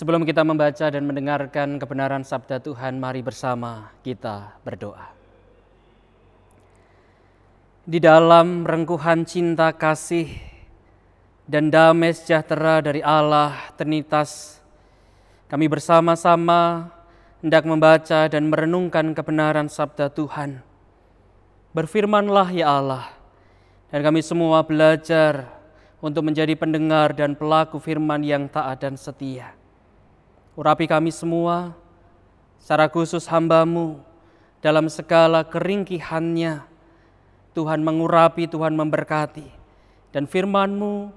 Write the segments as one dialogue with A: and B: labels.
A: Sebelum kita membaca dan mendengarkan kebenaran sabda Tuhan, mari bersama kita berdoa. Di dalam rengkuhan cinta kasih dan damai sejahtera dari Allah Trinitas, kami bersama-sama hendak membaca dan merenungkan kebenaran sabda Tuhan. Berfirmanlah ya Allah, dan kami semua belajar untuk menjadi pendengar dan pelaku firman yang taat dan setia. Urapi kami semua, secara khusus hambamu, dalam segala keringkihannya, Tuhan mengurapi, Tuhan memberkati, dan firmanmu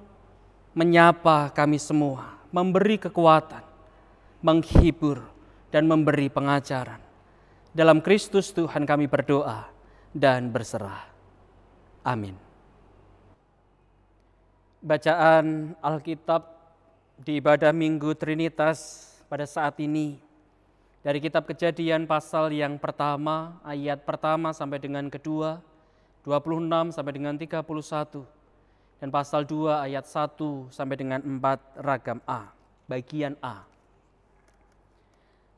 A: menyapa kami semua, memberi kekuatan, menghibur, dan memberi pengajaran. Dalam Kristus Tuhan kami berdoa dan berserah. Amin. Bacaan Alkitab di ibadah Minggu Trinitas pada saat ini dari kitab Kejadian pasal yang pertama, ayat pertama sampai dengan kedua, 26 sampai dengan 31 dan pasal 2 ayat 1 sampai dengan 4 ragam A, bagian A.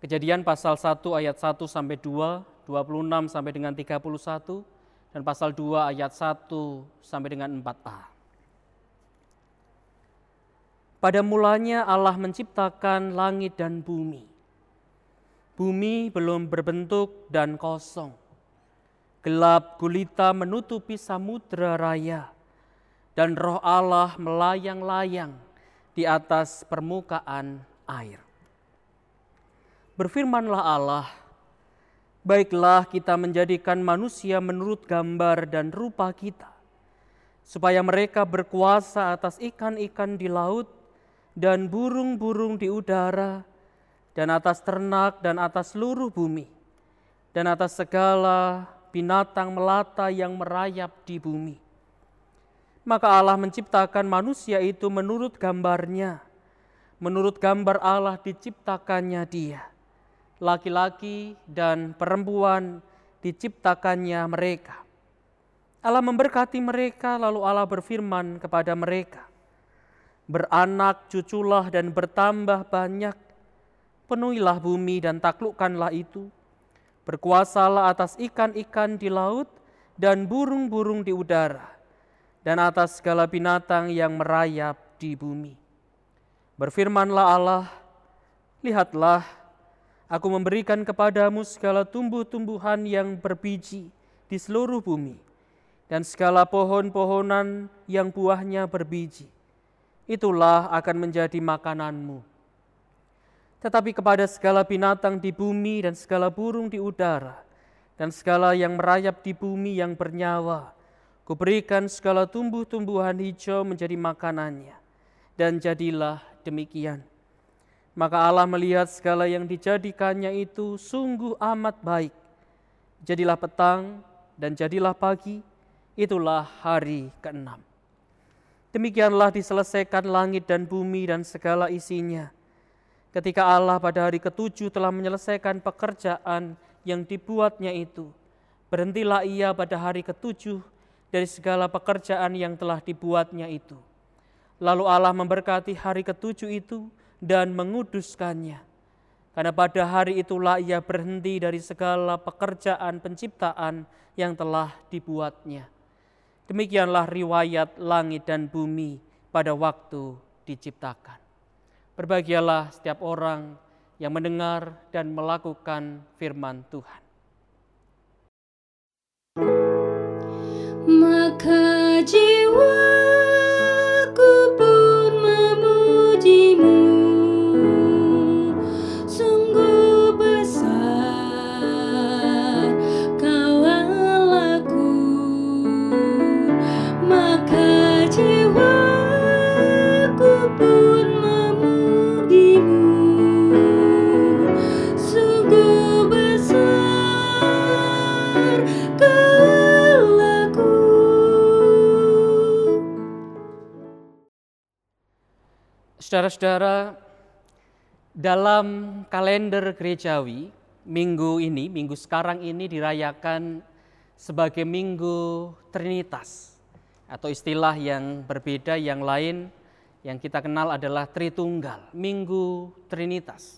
A: Kejadian pasal 1 ayat 1 sampai 2, 26 sampai dengan 31 dan pasal 2 ayat 1 sampai dengan 4a. Pada mulanya Allah menciptakan langit dan bumi. Bumi belum berbentuk dan kosong. Gelap gulita menutupi samudra raya, dan roh Allah melayang-layang di atas permukaan air. Berfirmanlah Allah, baiklah kita menjadikan manusia menurut gambar dan rupa kita, supaya mereka berkuasa atas ikan-ikan di laut, dan burung-burung di udara, dan atas ternak dan atas seluruh bumi, dan atas segala binatang melata yang merayap di bumi. Maka Allah menciptakan manusia itu menurut gambarnya, menurut gambar Allah diciptakannya dia. Laki-laki dan perempuan diciptakannya mereka. Allah memberkati mereka, lalu Allah berfirman kepada mereka, beranak cuculah dan bertambah banyak, penuhilah bumi dan taklukkanlah itu, berkuasalah atas ikan-ikan di laut dan burung-burung di udara, dan atas segala binatang yang merayap di bumi. Berfirmanlah Allah, lihatlah, aku memberikan kepadamu segala tumbuh-tumbuhan yang berbiji di seluruh bumi, dan segala pohon-pohonan yang buahnya berbiji itulah akan menjadi makananmu. Tetapi kepada segala binatang di bumi dan segala burung di udara, dan segala yang merayap di bumi yang bernyawa, kuberikan segala tumbuh-tumbuhan hijau menjadi makanannya. Dan jadilah demikian. Maka Allah melihat segala yang dijadikannya itu sungguh amat baik. Jadilah petang dan jadilah pagi, itulah hari keenam. Demikianlah diselesaikan langit dan bumi dan segala isinya. Ketika Allah pada hari ketujuh telah menyelesaikan pekerjaan yang dibuatnya itu, berhentilah ia pada hari ketujuh dari segala pekerjaan yang telah dibuatnya itu. Lalu Allah memberkati hari ketujuh itu dan menguduskannya. Karena pada hari itulah ia berhenti dari segala pekerjaan penciptaan yang telah dibuatnya. Demikianlah riwayat langit dan bumi pada waktu diciptakan. Berbahagialah setiap orang yang mendengar dan melakukan firman Tuhan. Saudara-saudara, dalam kalender gerejawi, minggu ini, minggu sekarang ini dirayakan sebagai minggu Trinitas atau istilah yang berbeda yang lain yang kita kenal adalah Tritunggal, Minggu Trinitas.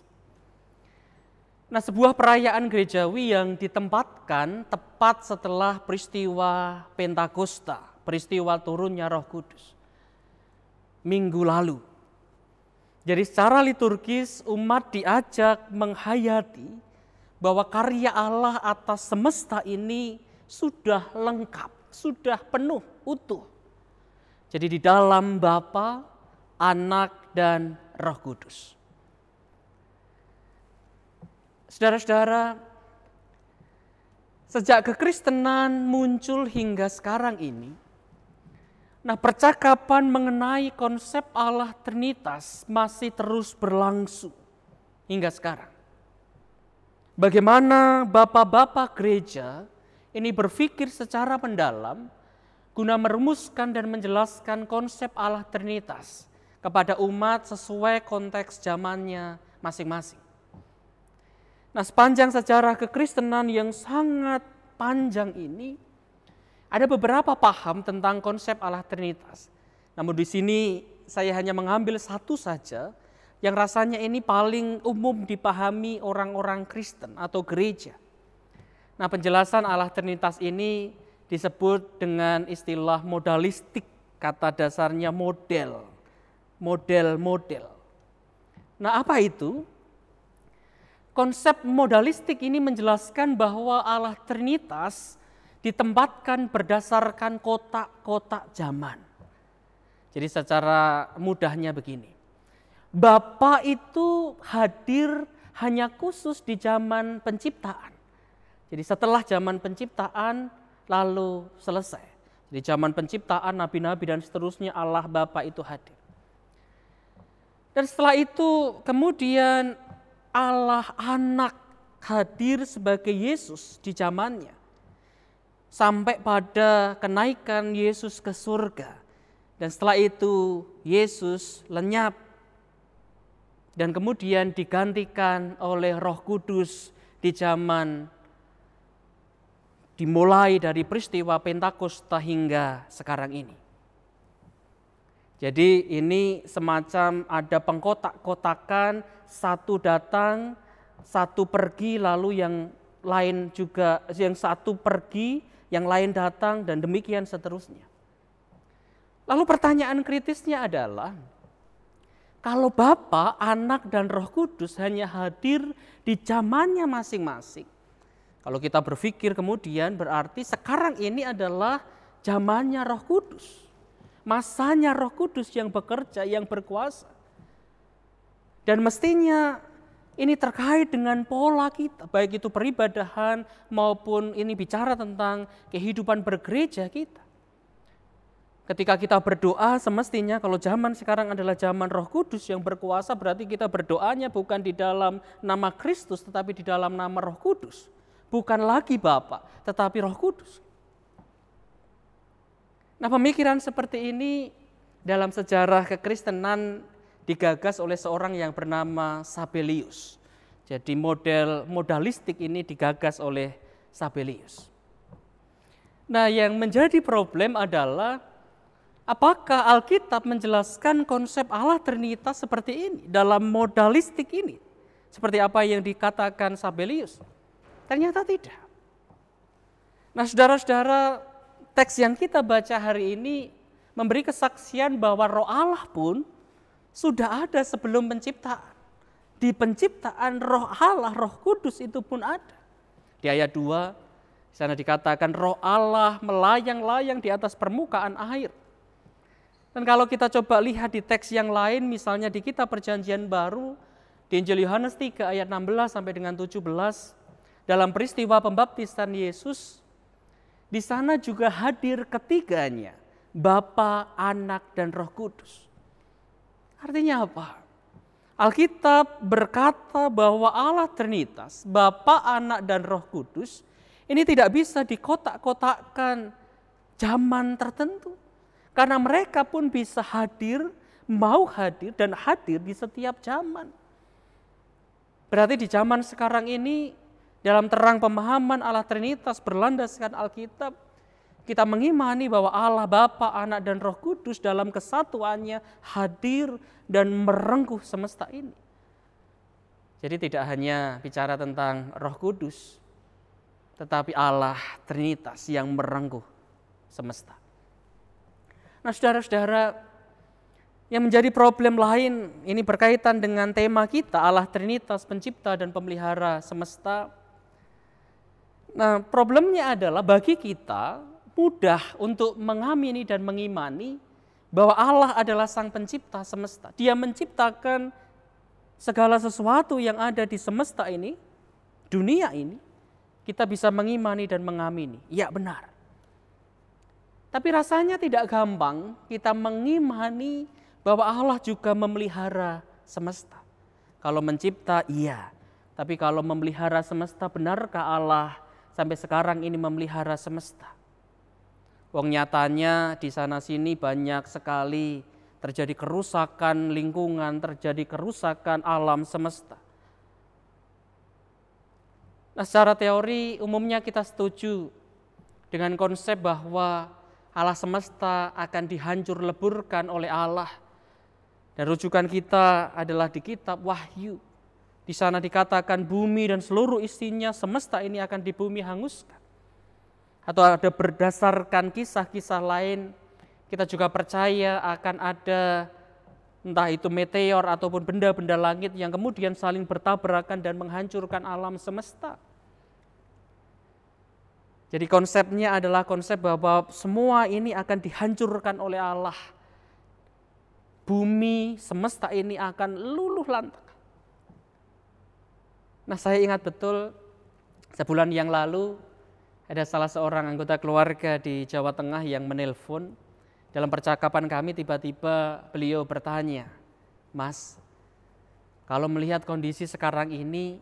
A: Nah, sebuah perayaan gerejawi yang ditempatkan tepat setelah peristiwa Pentakosta, peristiwa turunnya Roh Kudus. Minggu lalu. Jadi secara liturgis umat diajak menghayati bahwa karya Allah atas semesta ini sudah lengkap, sudah penuh, utuh. Jadi di dalam Bapa, Anak dan Roh Kudus. Saudara-saudara, sejak kekristenan muncul hingga sekarang ini, Nah, percakapan mengenai konsep Allah Trinitas masih terus berlangsung hingga sekarang. Bagaimana bapak-bapak gereja ini berpikir secara mendalam guna merumuskan dan menjelaskan konsep Allah Trinitas kepada umat sesuai konteks zamannya masing-masing. Nah, sepanjang sejarah kekristenan yang sangat panjang ini, ada beberapa paham tentang konsep Allah Trinitas. Namun di sini saya hanya mengambil satu saja yang rasanya ini paling umum dipahami orang-orang Kristen atau gereja. Nah, penjelasan Allah Trinitas ini disebut dengan istilah modalistik, kata dasarnya model. Model-model. Nah, apa itu? Konsep modalistik ini menjelaskan bahwa Allah Trinitas ditempatkan berdasarkan kotak-kotak zaman. Jadi secara mudahnya begini. Bapa itu hadir hanya khusus di zaman penciptaan. Jadi setelah zaman penciptaan lalu selesai. Di zaman penciptaan nabi-nabi dan seterusnya Allah Bapa itu hadir. Dan setelah itu kemudian Allah Anak hadir sebagai Yesus di zamannya sampai pada kenaikan Yesus ke surga. Dan setelah itu Yesus lenyap dan kemudian digantikan oleh Roh Kudus di zaman dimulai dari peristiwa Pentakosta hingga sekarang ini. Jadi ini semacam ada pengkotak-kotakan satu datang, satu pergi lalu yang lain juga yang satu pergi yang lain datang dan demikian seterusnya. Lalu pertanyaan kritisnya adalah, kalau Bapa, Anak, dan Roh Kudus hanya hadir di zamannya masing-masing, kalau kita berpikir kemudian berarti sekarang ini adalah zamannya Roh Kudus. Masanya Roh Kudus yang bekerja, yang berkuasa. Dan mestinya ini terkait dengan pola kita, baik itu peribadahan maupun ini bicara tentang kehidupan bergereja kita. Ketika kita berdoa, semestinya kalau zaman sekarang adalah zaman Roh Kudus yang berkuasa, berarti kita berdoanya bukan di dalam nama Kristus, tetapi di dalam nama Roh Kudus. Bukan lagi Bapa, tetapi Roh Kudus. Nah, pemikiran seperti ini dalam sejarah kekristenan digagas oleh seorang yang bernama Sabelius. Jadi model modalistik ini digagas oleh Sabelius. Nah, yang menjadi problem adalah apakah Alkitab menjelaskan konsep Allah Trinitas seperti ini dalam modalistik ini? Seperti apa yang dikatakan Sabelius? Ternyata tidak. Nah, saudara-saudara, teks yang kita baca hari ini memberi kesaksian bahwa Roh Allah pun sudah ada sebelum penciptaan. Di penciptaan roh Allah, roh kudus itu pun ada. Di ayat 2, di sana dikatakan roh Allah melayang-layang di atas permukaan air. Dan kalau kita coba lihat di teks yang lain, misalnya di kitab perjanjian baru, di Injil Yohanes 3 ayat 16 sampai dengan 17, dalam peristiwa pembaptisan Yesus, di sana juga hadir ketiganya, Bapa, Anak, dan Roh Kudus. Artinya apa? Alkitab berkata bahwa Allah Trinitas, Bapa, Anak, dan Roh Kudus ini tidak bisa dikotak-kotakkan zaman tertentu. Karena mereka pun bisa hadir, mau hadir, dan hadir di setiap zaman. Berarti di zaman sekarang ini, dalam terang pemahaman Allah Trinitas berlandaskan Alkitab, kita mengimani bahwa Allah Bapa, Anak dan Roh Kudus dalam kesatuannya hadir dan merengkuh semesta ini. Jadi tidak hanya bicara tentang Roh Kudus, tetapi Allah Trinitas yang merengkuh semesta. Nah, saudara-saudara, yang menjadi problem lain ini berkaitan dengan tema kita Allah Trinitas pencipta dan pemelihara semesta. Nah, problemnya adalah bagi kita mudah untuk mengamini dan mengimani bahwa Allah adalah sang pencipta semesta. Dia menciptakan segala sesuatu yang ada di semesta ini, dunia ini, kita bisa mengimani dan mengamini. Ya benar. Tapi rasanya tidak gampang kita mengimani bahwa Allah juga memelihara semesta. Kalau mencipta, iya. Tapi kalau memelihara semesta, benarkah Allah sampai sekarang ini memelihara semesta? Wong nyatanya di sana sini banyak sekali terjadi kerusakan lingkungan, terjadi kerusakan alam semesta. Nah, secara teori umumnya kita setuju dengan konsep bahwa Allah semesta akan dihancur leburkan oleh Allah. Dan rujukan kita adalah di kitab Wahyu. Di sana dikatakan bumi dan seluruh isinya semesta ini akan di bumi hanguskan atau ada berdasarkan kisah-kisah lain, kita juga percaya akan ada entah itu meteor ataupun benda-benda langit yang kemudian saling bertabrakan dan menghancurkan alam semesta. Jadi konsepnya adalah konsep bahwa semua ini akan dihancurkan oleh Allah. Bumi semesta ini akan luluh lantak. Nah saya ingat betul sebulan yang lalu ada salah seorang anggota keluarga di Jawa Tengah yang menelpon. Dalam percakapan kami tiba-tiba beliau bertanya, Mas, kalau melihat kondisi sekarang ini,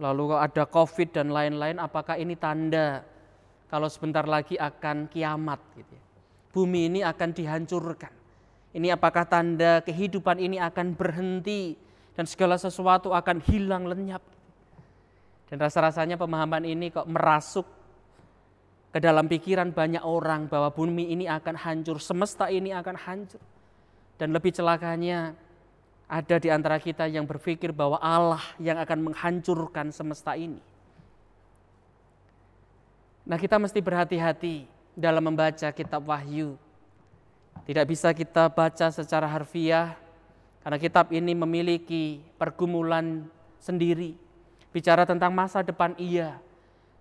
A: lalu ada COVID dan lain-lain, apakah ini tanda kalau sebentar lagi akan kiamat? Gitu ya? Bumi ini akan dihancurkan. Ini apakah tanda kehidupan ini akan berhenti dan segala sesuatu akan hilang lenyap? Dan rasa-rasanya pemahaman ini kok merasuk ke dalam pikiran banyak orang bahwa bumi ini akan hancur, semesta ini akan hancur. Dan lebih celakanya ada di antara kita yang berpikir bahwa Allah yang akan menghancurkan semesta ini. Nah kita mesti berhati-hati dalam membaca kitab Wahyu. Tidak bisa kita baca secara harfiah karena kitab ini memiliki pergumulan sendiri Bicara tentang masa depan iya,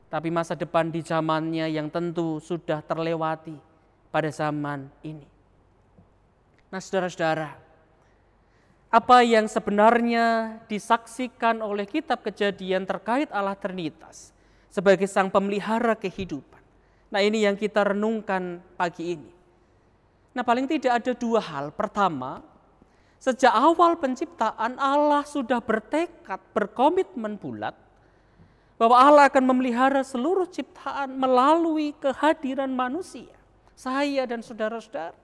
A: tapi masa depan di zamannya yang tentu sudah terlewati pada zaman ini. Nah saudara-saudara, apa yang sebenarnya disaksikan oleh kitab kejadian terkait Allah Trinitas sebagai sang pemelihara kehidupan. Nah ini yang kita renungkan pagi ini. Nah paling tidak ada dua hal. Pertama, Sejak awal penciptaan Allah sudah bertekad, berkomitmen bulat bahwa Allah akan memelihara seluruh ciptaan melalui kehadiran manusia, saya dan saudara-saudara.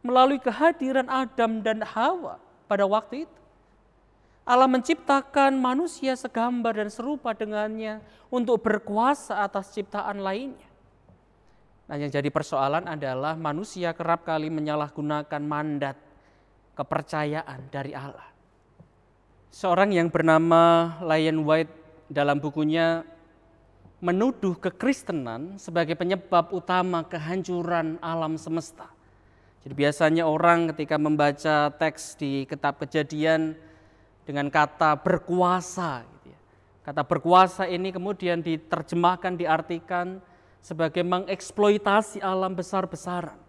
A: Melalui kehadiran Adam dan Hawa pada waktu itu. Allah menciptakan manusia segambar dan serupa dengannya untuk berkuasa atas ciptaan lainnya. Nah yang jadi persoalan adalah manusia kerap kali menyalahgunakan mandat kepercayaan dari Allah. Seorang yang bernama Lion White dalam bukunya menuduh kekristenan sebagai penyebab utama kehancuran alam semesta. Jadi biasanya orang ketika membaca teks di kitab kejadian dengan kata berkuasa. Gitu ya. Kata berkuasa ini kemudian diterjemahkan, diartikan sebagai mengeksploitasi alam besar-besaran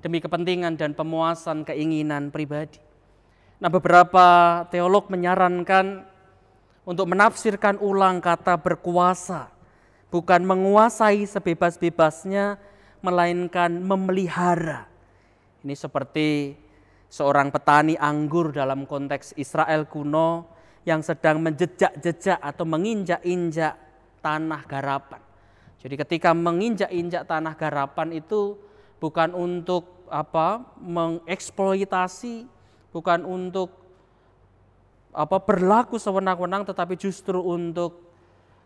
A: demi kepentingan dan pemuasan keinginan pribadi. Nah, beberapa teolog menyarankan untuk menafsirkan ulang kata berkuasa, bukan menguasai sebebas-bebasnya, melainkan memelihara. Ini seperti seorang petani anggur dalam konteks Israel kuno yang sedang menjejak-jejak atau menginjak-injak tanah garapan. Jadi ketika menginjak-injak tanah garapan itu bukan untuk apa mengeksploitasi, bukan untuk apa berlaku sewenang-wenang tetapi justru untuk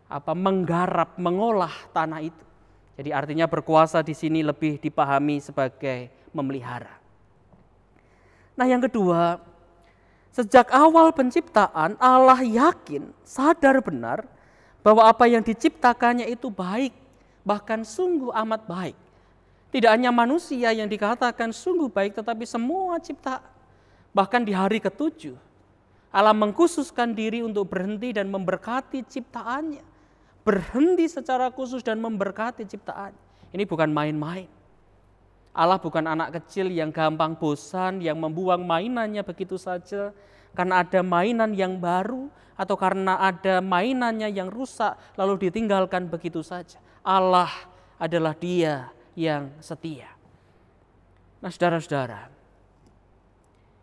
A: apa menggarap, mengolah tanah itu. Jadi artinya berkuasa di sini lebih dipahami sebagai memelihara. Nah, yang kedua, sejak awal penciptaan Allah yakin, sadar benar bahwa apa yang diciptakannya itu baik, bahkan sungguh amat baik. Tidak hanya manusia yang dikatakan sungguh baik, tetapi semua ciptaan. Bahkan di hari ketujuh, Allah mengkhususkan diri untuk berhenti dan memberkati ciptaannya. Berhenti secara khusus dan memberkati ciptaan. Ini bukan main-main. Allah bukan anak kecil yang gampang bosan, yang membuang mainannya begitu saja karena ada mainan yang baru atau karena ada mainannya yang rusak lalu ditinggalkan begitu saja. Allah adalah Dia yang setia. Nah, saudara-saudara,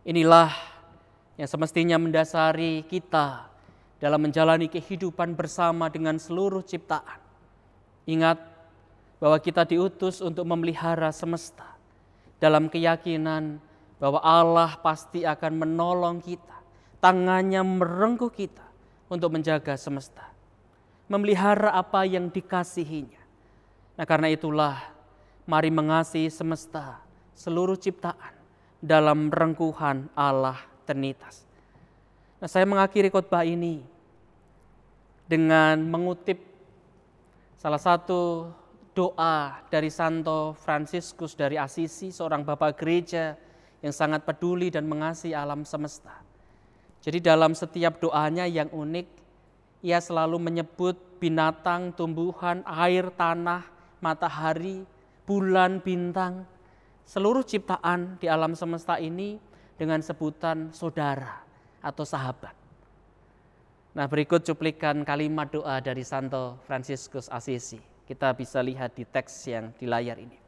A: inilah yang semestinya mendasari kita dalam menjalani kehidupan bersama dengan seluruh ciptaan. Ingat, bahwa kita diutus untuk memelihara semesta dalam keyakinan bahwa Allah pasti akan menolong kita, tangannya merengkuh kita untuk menjaga semesta, memelihara apa yang dikasihinya. Nah, karena itulah mari mengasihi semesta, seluruh ciptaan dalam rengkuhan Allah Trinitas. Nah, saya mengakhiri khotbah ini dengan mengutip salah satu doa dari Santo Fransiskus dari Asisi, seorang bapak gereja yang sangat peduli dan mengasihi alam semesta. Jadi dalam setiap doanya yang unik, ia selalu menyebut binatang, tumbuhan, air, tanah, matahari, bulan, bintang, seluruh ciptaan di alam semesta ini dengan sebutan saudara atau sahabat. Nah berikut cuplikan kalimat doa dari Santo Fransiskus Asisi kita bisa lihat di teks yang di layar ini.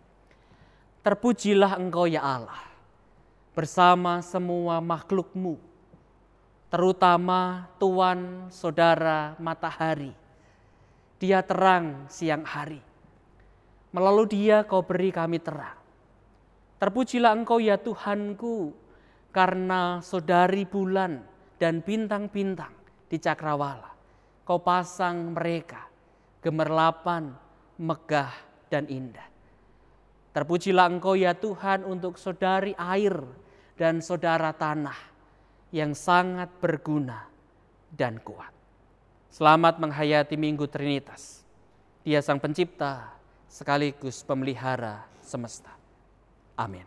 A: Terpujilah engkau ya Allah bersama semua makhlukmu, terutama Tuhan Saudara Matahari. Dia terang siang hari. Melalui dia kau beri kami terang. Terpujilah engkau ya Tuhanku, karena saudari bulan dan bintang-bintang di cakrawala. Kau pasang mereka gemerlapan megah dan indah. Terpujilah engkau ya Tuhan untuk saudari air dan saudara tanah yang sangat berguna dan kuat. Selamat menghayati Minggu Trinitas. Dia sang pencipta sekaligus pemelihara semesta. Amin.